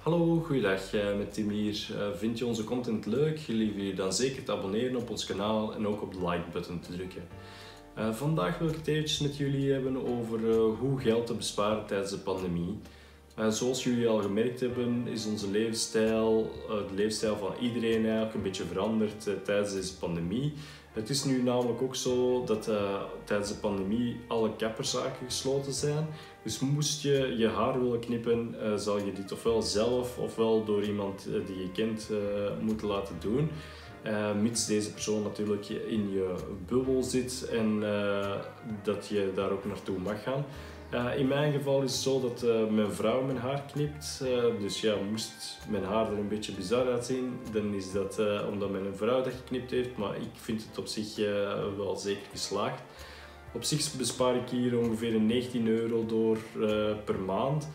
Hallo, goeiedag, eh, met Tim hier. Eh, vind je onze content leuk? Lieve je dan zeker te abonneren op ons kanaal en ook op de like-button te drukken. Uh, vandaag wil ik het eventjes met jullie hebben over hoe geld te besparen tijdens de pandemie. zoals jullie al gemerkt hebben, is onze levensstijl, de levensstijl van iedereen eigenlijk een beetje veranderd tijdens deze pandemie. Het is nu namelijk ook zo dat uh, tijdens de pandemie alle kapperszaken gesloten zijn. Dus moest je je haar willen knippen, uh, zal je dit ofwel zelf ofwel door iemand uh, die je kent moeten laten doen. mits deze persoon natuurlijk in je bubbel zit en dat je daar ook naartoe mag gaan. Uh, in mijn geval is het zo dat uh, mijn vrouw mijn haar knipt. Uh, dus ja, moest mijn haar er een beetje bizar uitzien, dan is dat omdat mijn vrouw dat geknipt heeft. Maar ik vind het op zich wel zeker geslaagd. Op zich bespaar ik hier ongeveer 19 euro door per maand.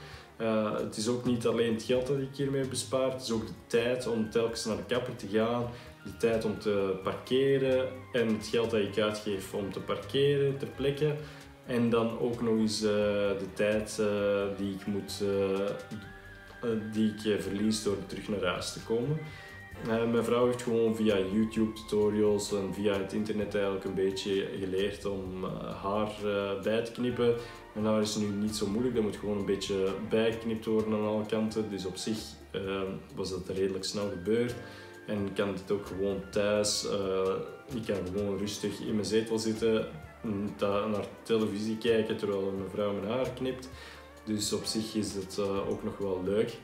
het is ook niet alleen het geld dat ik hiermee bespaar, het is ook de tijd om telkens naar de kapper te gaan, de tijd om te parkeren en het geld dat ik uitgeef om te parkeren ter plekke. En dan ook nog eens uh, de tijd uh, die ik, moet, uh, die ik verlies door terug naar huis te komen. mijn vrouw heeft gewoon via YouTube tutorials en via het internet eigenlijk een beetje geleerd om haar bij te knippen. Mijn haar is nu niet zo moeilijk, dat moet gewoon een beetje bijgeknipt worden aan alle kanten. Dus op zich was dat redelijk snel gebeurd. En kan dit ook gewoon thuis. ik kan gewoon rustig in mijn zetel zitten, naar televisie kijken terwijl mijn vrouw mijn haar knipt. Dus op zich is het uh, ook nog wel leuk.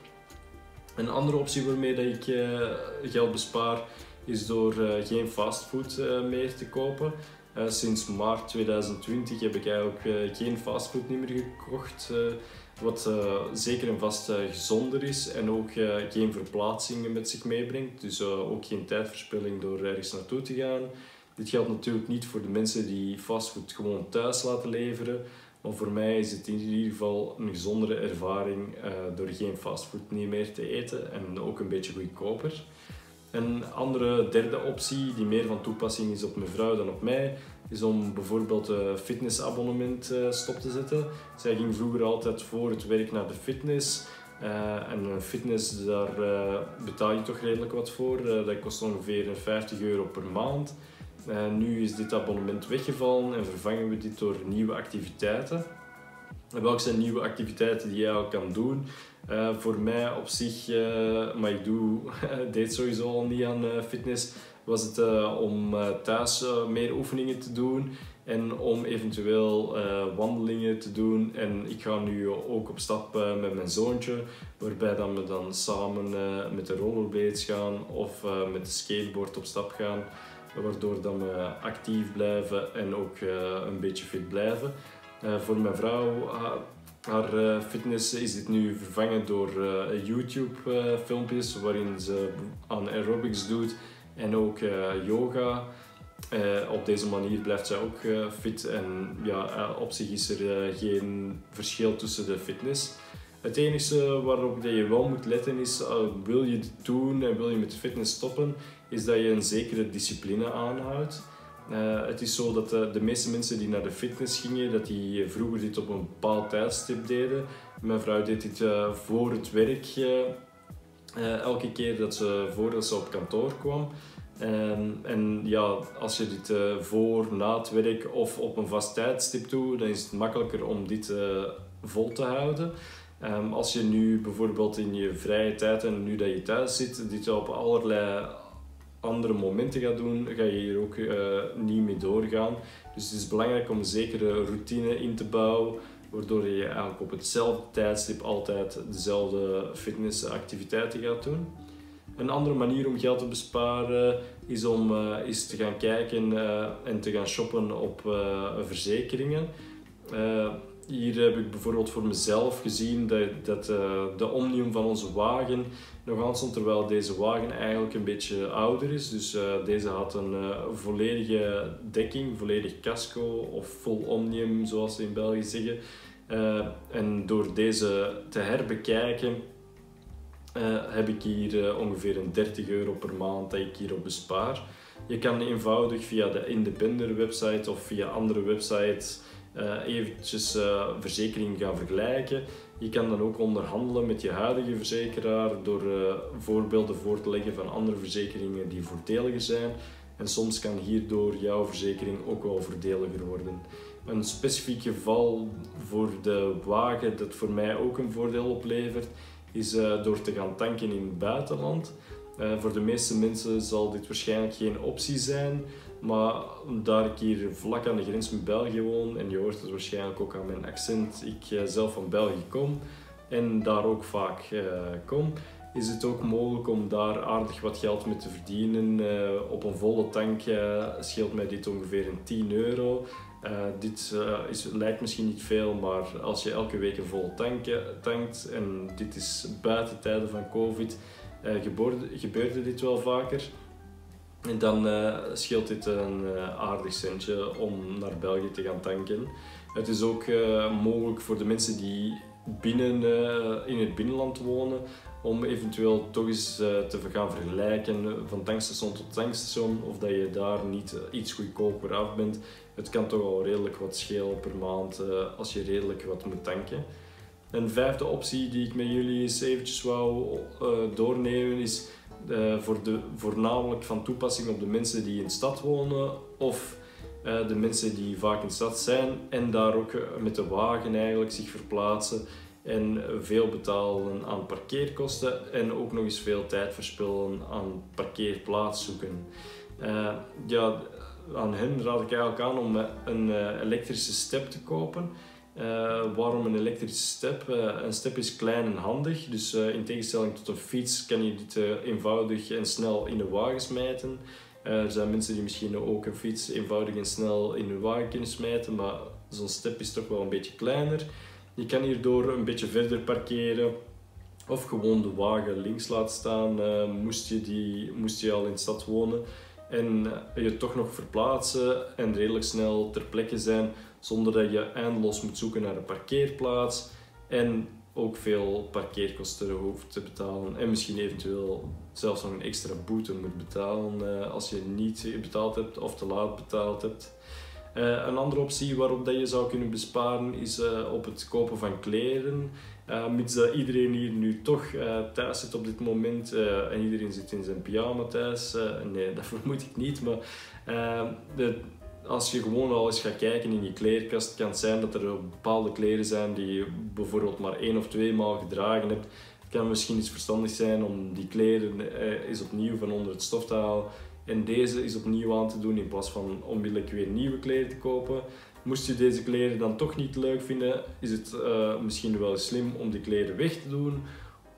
Een andere optie waarmee dat ik uh, geld bespaar is door uh, geen fastfood meer te kopen. sinds maart 2020 heb ik eigenlijk geen fastfood meer gekocht. wat zeker en vast gezonder is en ook geen verplaatsingen met zich meebrengt. Dus ook geen tijdverspilling door ergens naartoe te gaan. Dit geldt natuurlijk niet voor de mensen die fastfood gewoon thuis laten leveren. Maar voor mij is het in ieder geval een gezondere ervaring uh, door geen fastfood meer te eten en ook een beetje goedkoper. Een andere derde optie die meer van toepassing is op mijn vrouw dan op mij, is om bijvoorbeeld een fitnessabonnement uh, stop te zetten. Zij ging vroeger altijd voor het werk naar de fitness. Uh, en fitness, daar betaal je toch redelijk wat voor. dat kost ongeveer 50 euro per maand. Uh, nu is dit abonnement weggevallen en vervangen we dit door nieuwe activiteiten. En welke zijn nieuwe activiteiten die jij al kan doen? Uh, voor mij op zich, uh, maar ik doe, deed sowieso al niet aan fitness, was het om thuis meer oefeningen te doen en om eventueel wandelingen te doen. En ik ga nu ook op stap met mijn zoontje, waarbij dan we dan samen met de rollerblades gaan of met de skateboard op stap gaan waardoor dat we actief blijven en ook eh, een beetje fit blijven. Eh, voor mijn vrouw, haar eh, fitness is dit nu vervangen door YouTube filmpjes waarin ze aan aerobics doet en ook yoga. op deze manier blijft zij ook fit en ja, op zich is er geen verschil tussen de fitness. Het enige waarop je wel moet letten is, uh, wil je dit doen en wil je met fitness stoppen, is dat je een zekere discipline aanhoudt. Uh, het is zo dat uh, de meeste mensen die naar de fitness gingen, dat die vroeger dit op een bepaald tijdstip deden. Mijn vrouw deed dit voor het werk, elke keer dat ze, voordat ze op kantoor kwam. En, en ja, als je dit voor, na het werk of op een vast tijdstip doet, dan is het makkelijker om dit vol te houden. Um, als je nu bijvoorbeeld in je vrije tijd en nu dat je thuis zit, dit op allerlei andere momenten gaat doen, ga je hier ook uh, niet mee doorgaan. Dus het is belangrijk om een zekere routine in te bouwen, waardoor je eigenlijk op hetzelfde tijdstip altijd dezelfde fitnessactiviteiten gaat doen. Een andere manier om geld te besparen is om uh, te gaan kijken uh, en te gaan shoppen op verzekeringen. Hier heb ik bijvoorbeeld voor mezelf gezien dat, dat uh, de omnium van onze wagen nog aan stond, terwijl deze wagen eigenlijk een beetje ouder is. Dus uh, deze had een uh, volledige dekking, volledig casco of full omnium zoals ze in België zeggen. en door deze te herbekijken heb ik hier ongeveer een 30 euro per maand dat ik hierop bespaar. Je kan eenvoudig via de Independer website of via andere websites eventjes uh, verzekering gaan vergelijken Je kan dan ook onderhandelen met je huidige verzekeraar door uh, voorbeelden voor te leggen van andere verzekeringen die voordeliger zijn. En soms kan hierdoor jouw verzekering ook wel voordeliger worden. Een specifiek geval voor de wagen dat voor mij ook een voordeel oplevert, is door te gaan tanken in het buitenland. Voor de meeste mensen zal dit waarschijnlijk geen optie zijn, maar daar ik hier vlak aan de grens met België woon, en je hoort het waarschijnlijk ook aan mijn accent, ik uh, zelf van België kom en daar ook vaak kom, is het ook mogelijk om daar aardig wat geld mee te verdienen. op een volle tank scheelt mij dit ongeveer een 10 euro. Dit is, lijkt misschien niet veel, maar als je elke week een vol tanken, tankt en dit is buiten tijden van COVID, gebeurde, dit wel vaker. En dan scheelt dit een aardig centje om naar België te gaan tanken. Het is ook mogelijk voor de mensen die binnen, in het binnenland wonen om eventueel toch eens te gaan vergelijken van tankstation tot tankstation of dat je daar niet iets goedkoper af bent het kan toch al redelijk wat schelen per maand als je redelijk wat moet tanken. Een vijfde optie die ik met jullie eens eventjes wou doornemen is uh, voor de, voornamelijk van toepassing op de mensen die in de stad wonen of de mensen die vaak in de stad zijn en daar ook met de wagen eigenlijk zich verplaatsen en veel betalen aan parkeerkosten en ook nog eens veel tijd verspillen aan parkeerplaats zoeken. ja, aan hen raad ik eigenlijk aan om een elektrische step te kopen. Uh, waarom een elektrische step? Uh, een step is klein en handig, dus in tegenstelling tot een fiets kan je dit eenvoudig en snel in de wagen smijten. er zijn mensen die misschien ook een fiets eenvoudig en snel in hun wagen kunnen smijten, maar zo'n step is toch wel een beetje kleiner. Je kan hierdoor een beetje verder parkeren of gewoon de wagen links laten staan, moest, je die, moest je al in de stad wonen en je toch nog verplaatsen en redelijk snel ter plekke zijn zonder dat je eindeloos moet zoeken naar een parkeerplaats en ook veel parkeerkosten hoeft te betalen en misschien eventueel zelfs nog een extra boete moet betalen eh, als je niet betaald hebt of te laat betaald hebt. Uh, een andere optie waarop dat je zou kunnen besparen is uh, op het kopen van kleren. Uh, mits dat iedereen hier nu toch thuis zit op dit moment en iedereen zit in zijn pyjama thuis. nee, dat vermoed ik niet, maar de, als je gewoon al eens gaat kijken in je kleerkast, kan het zijn dat er bepaalde kleren zijn die je bijvoorbeeld maar één of twee maal gedragen hebt. Het kan misschien iets verstandig zijn om die kleren eens opnieuw van onder het stof te halen en deze is opnieuw aan te doen in plaats van onmiddellijk weer nieuwe kleren te kopen. Moest je deze kleren dan toch niet leuk vinden, is het uh, misschien wel slim om die kleren weg te doen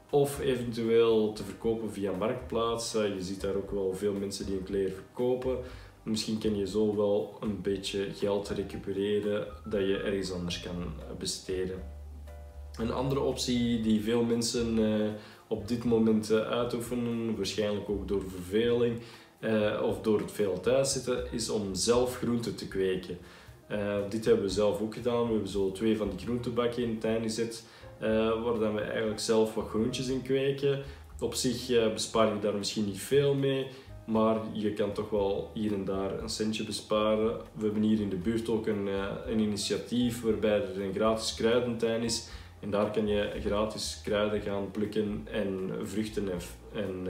of eventueel te verkopen via Marktplaats. Uh, je ziet daar ook wel veel mensen die een kleren verkopen. Misschien kan je zo wel een beetje geld recupereren dat je ergens anders kan besteden. Een andere optie die veel mensen uh, op dit moment uitoefenen, waarschijnlijk ook door verveling, uh, of door het veel thuis zitten, is om zelf groenten te kweken. Dit hebben we zelf ook gedaan. We hebben zo twee van die groentebakken in de tuin gezet, waar dan we eigenlijk zelf wat groentjes in kweken. Op zich bespaar je daar misschien niet veel mee, maar je kan toch wel hier en daar een centje besparen. We hebben hier in de buurt ook een, een initiatief waarbij er een gratis kruidentuin is. En daar kan je gratis kruiden gaan plukken en vruchten en, en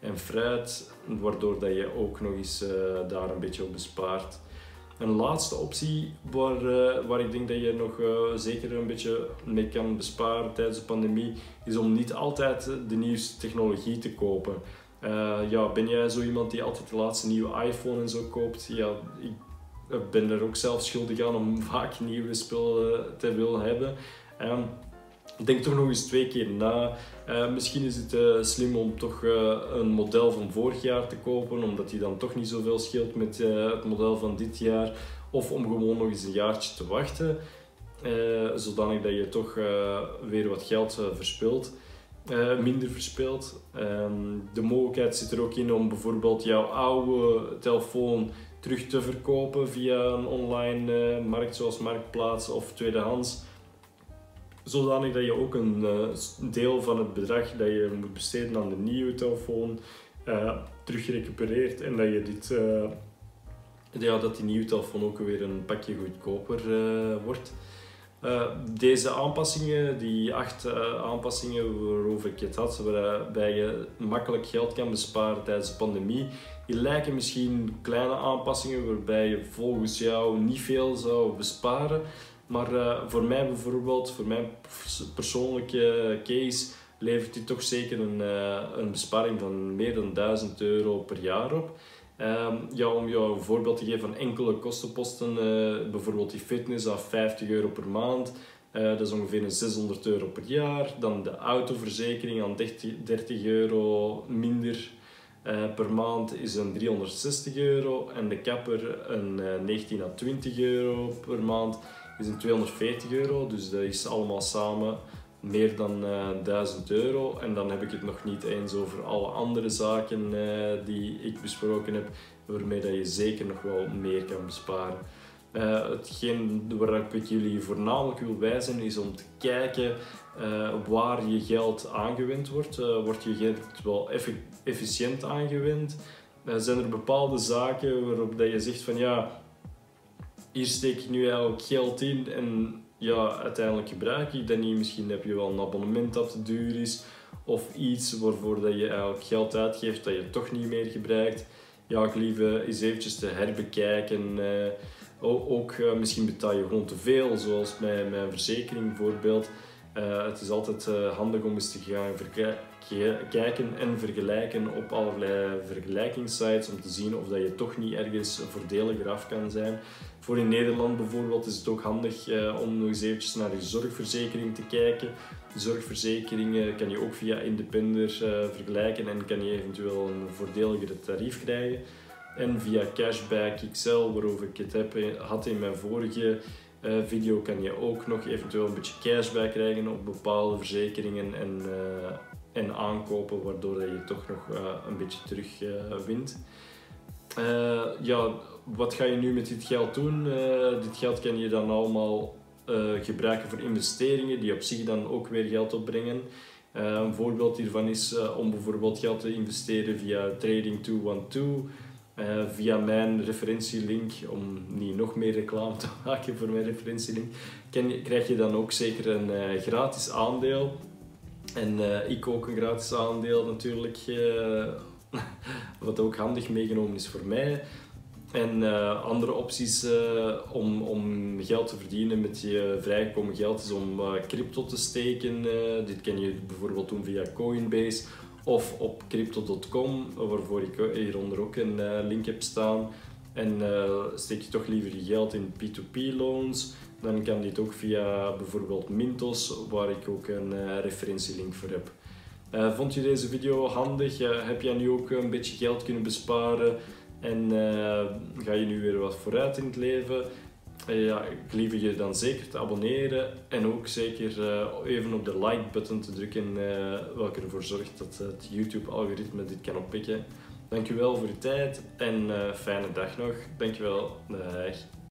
en fruit, waardoor dat je ook nog eens uh, daar een beetje op bespaart. Een laatste optie waar, waar ik denk dat je nog zeker een beetje mee kan besparen tijdens de pandemie, is om niet altijd de nieuwste technologie te kopen. Ja, ben jij zo iemand die altijd de laatste nieuwe iPhone en zo koopt? Ja, ik ben er ook zelf schuldig aan om vaak nieuwe spullen te willen hebben. Um, denk toch nog eens twee keer na. Uh, misschien is het slim om toch een model van vorig jaar te kopen, omdat die dan toch niet zoveel scheelt met het model van dit jaar. Of om gewoon nog eens een jaartje te wachten, zodanig dat je toch weer wat geld verspilt. Minder verspilt. Ehm, de mogelijkheid zit er ook in om bijvoorbeeld jouw oude telefoon terug te verkopen via een online markt zoals Marktplaats of tweedehands zodanig dat je ook een uh, deel van het bedrag dat je moet besteden aan de nieuwe telefoon terug recupereert en dat je dit, ja, dat die nieuwe telefoon ook weer een pakje goedkoper wordt. Deze aanpassingen, die acht aanpassingen waarover ik het had, waarbij je makkelijk geld kan besparen tijdens de pandemie, die lijken misschien kleine aanpassingen waarbij je volgens jou niet veel zou besparen. Maar uh, voor mij bijvoorbeeld, voor mijn persoonlijke case, levert die toch zeker een, uh, een besparing van meer dan 1000 euro per jaar op. Um, ja, om jou een voorbeeld te geven van enkele kostenposten, uh, bijvoorbeeld die fitness af 50 euro per maand, dat is ongeveer een 600 euro per jaar. Dan de autoverzekering aan 30, 30 euro minder per maand is een 360 euro en de kapper een 19 à 20 euro per maand is een 240 euro. Dus dat is allemaal samen meer dan uh, eh, 1000 euro. En dan heb ik het nog niet eens over alle andere zaken uh, die ik besproken heb, waarmee dat je zeker nog wel meer kan besparen. Uh, hetgeen waar ik jullie voornamelijk wil wijzen is om te kijken waar je geld aangewend wordt. wordt je geld wel efficiënt aangewend? zijn er bepaalde zaken waarop dat je zegt van ja, hier steek ik nu eigenlijk geld in en ja, uiteindelijk gebruik ik dat niet. Misschien heb je wel een abonnement dat te duur is of iets waarvoor dat je eigenlijk geld uitgeeft dat je toch niet meer gebruikt. Ja, ik lieve eens eventjes te herbekijken. Uh, ook uh, misschien betaal je gewoon te veel, zoals bij mijn verzekering bijvoorbeeld. Het is altijd handig om eens te gaan kijken en vergelijken op allerlei vergelijkingssites om te zien of dat je toch niet ergens voordeliger af kan zijn. Voor in Nederland bijvoorbeeld is het ook handig uh, om nog eens eventjes naar je zorgverzekering te kijken. Zorgverzekeringen kan je ook via Independer uh, vergelijken en kan je eventueel een voordeligere tarief krijgen. En via Cashback XL, waarover ik het heb, eh, had in mijn vorige video, kan je ook nog eventueel een beetje cashback krijgen op bepaalde verzekeringen en, en aankopen, waardoor je toch nog een beetje terug wint. ja, wat ga je nu met dit geld doen? Uh, dit geld kan je dan allemaal uh, gebruiken voor investeringen die op zich dan ook weer geld opbrengen. Uh, een voorbeeld hiervan is om bijvoorbeeld geld te investeren via Trading212. via mijn referentielink, om niet nog meer reclame te maken voor mijn referentielink, krijg je dan ook zeker een gratis aandeel. En ik ook een gratis aandeel natuurlijk, wat ook handig meegenomen is voor mij. En uh, andere opties om, om geld te verdienen met je vrijgekomen geld is om crypto te steken. dit kan je bijvoorbeeld doen via Coinbase of op crypto.com, waarvoor ik hieronder ook een link heb staan. En steek je toch liever je geld in P2P loans, dan kan dit ook via bijvoorbeeld Mintos, waar ik ook een referentielink voor heb. vond je deze video handig? heb jij nu ook een beetje geld kunnen besparen? En uh, ga je nu weer wat vooruit in het leven? Ja, ik lieve je dan zeker te abonneren en ook zeker even op de like-button te drukken, welke ervoor zorgt dat het YouTube-algoritme dit kan oppikken. Dankjewel voor je tijd en fijne dag nog. Dankjewel.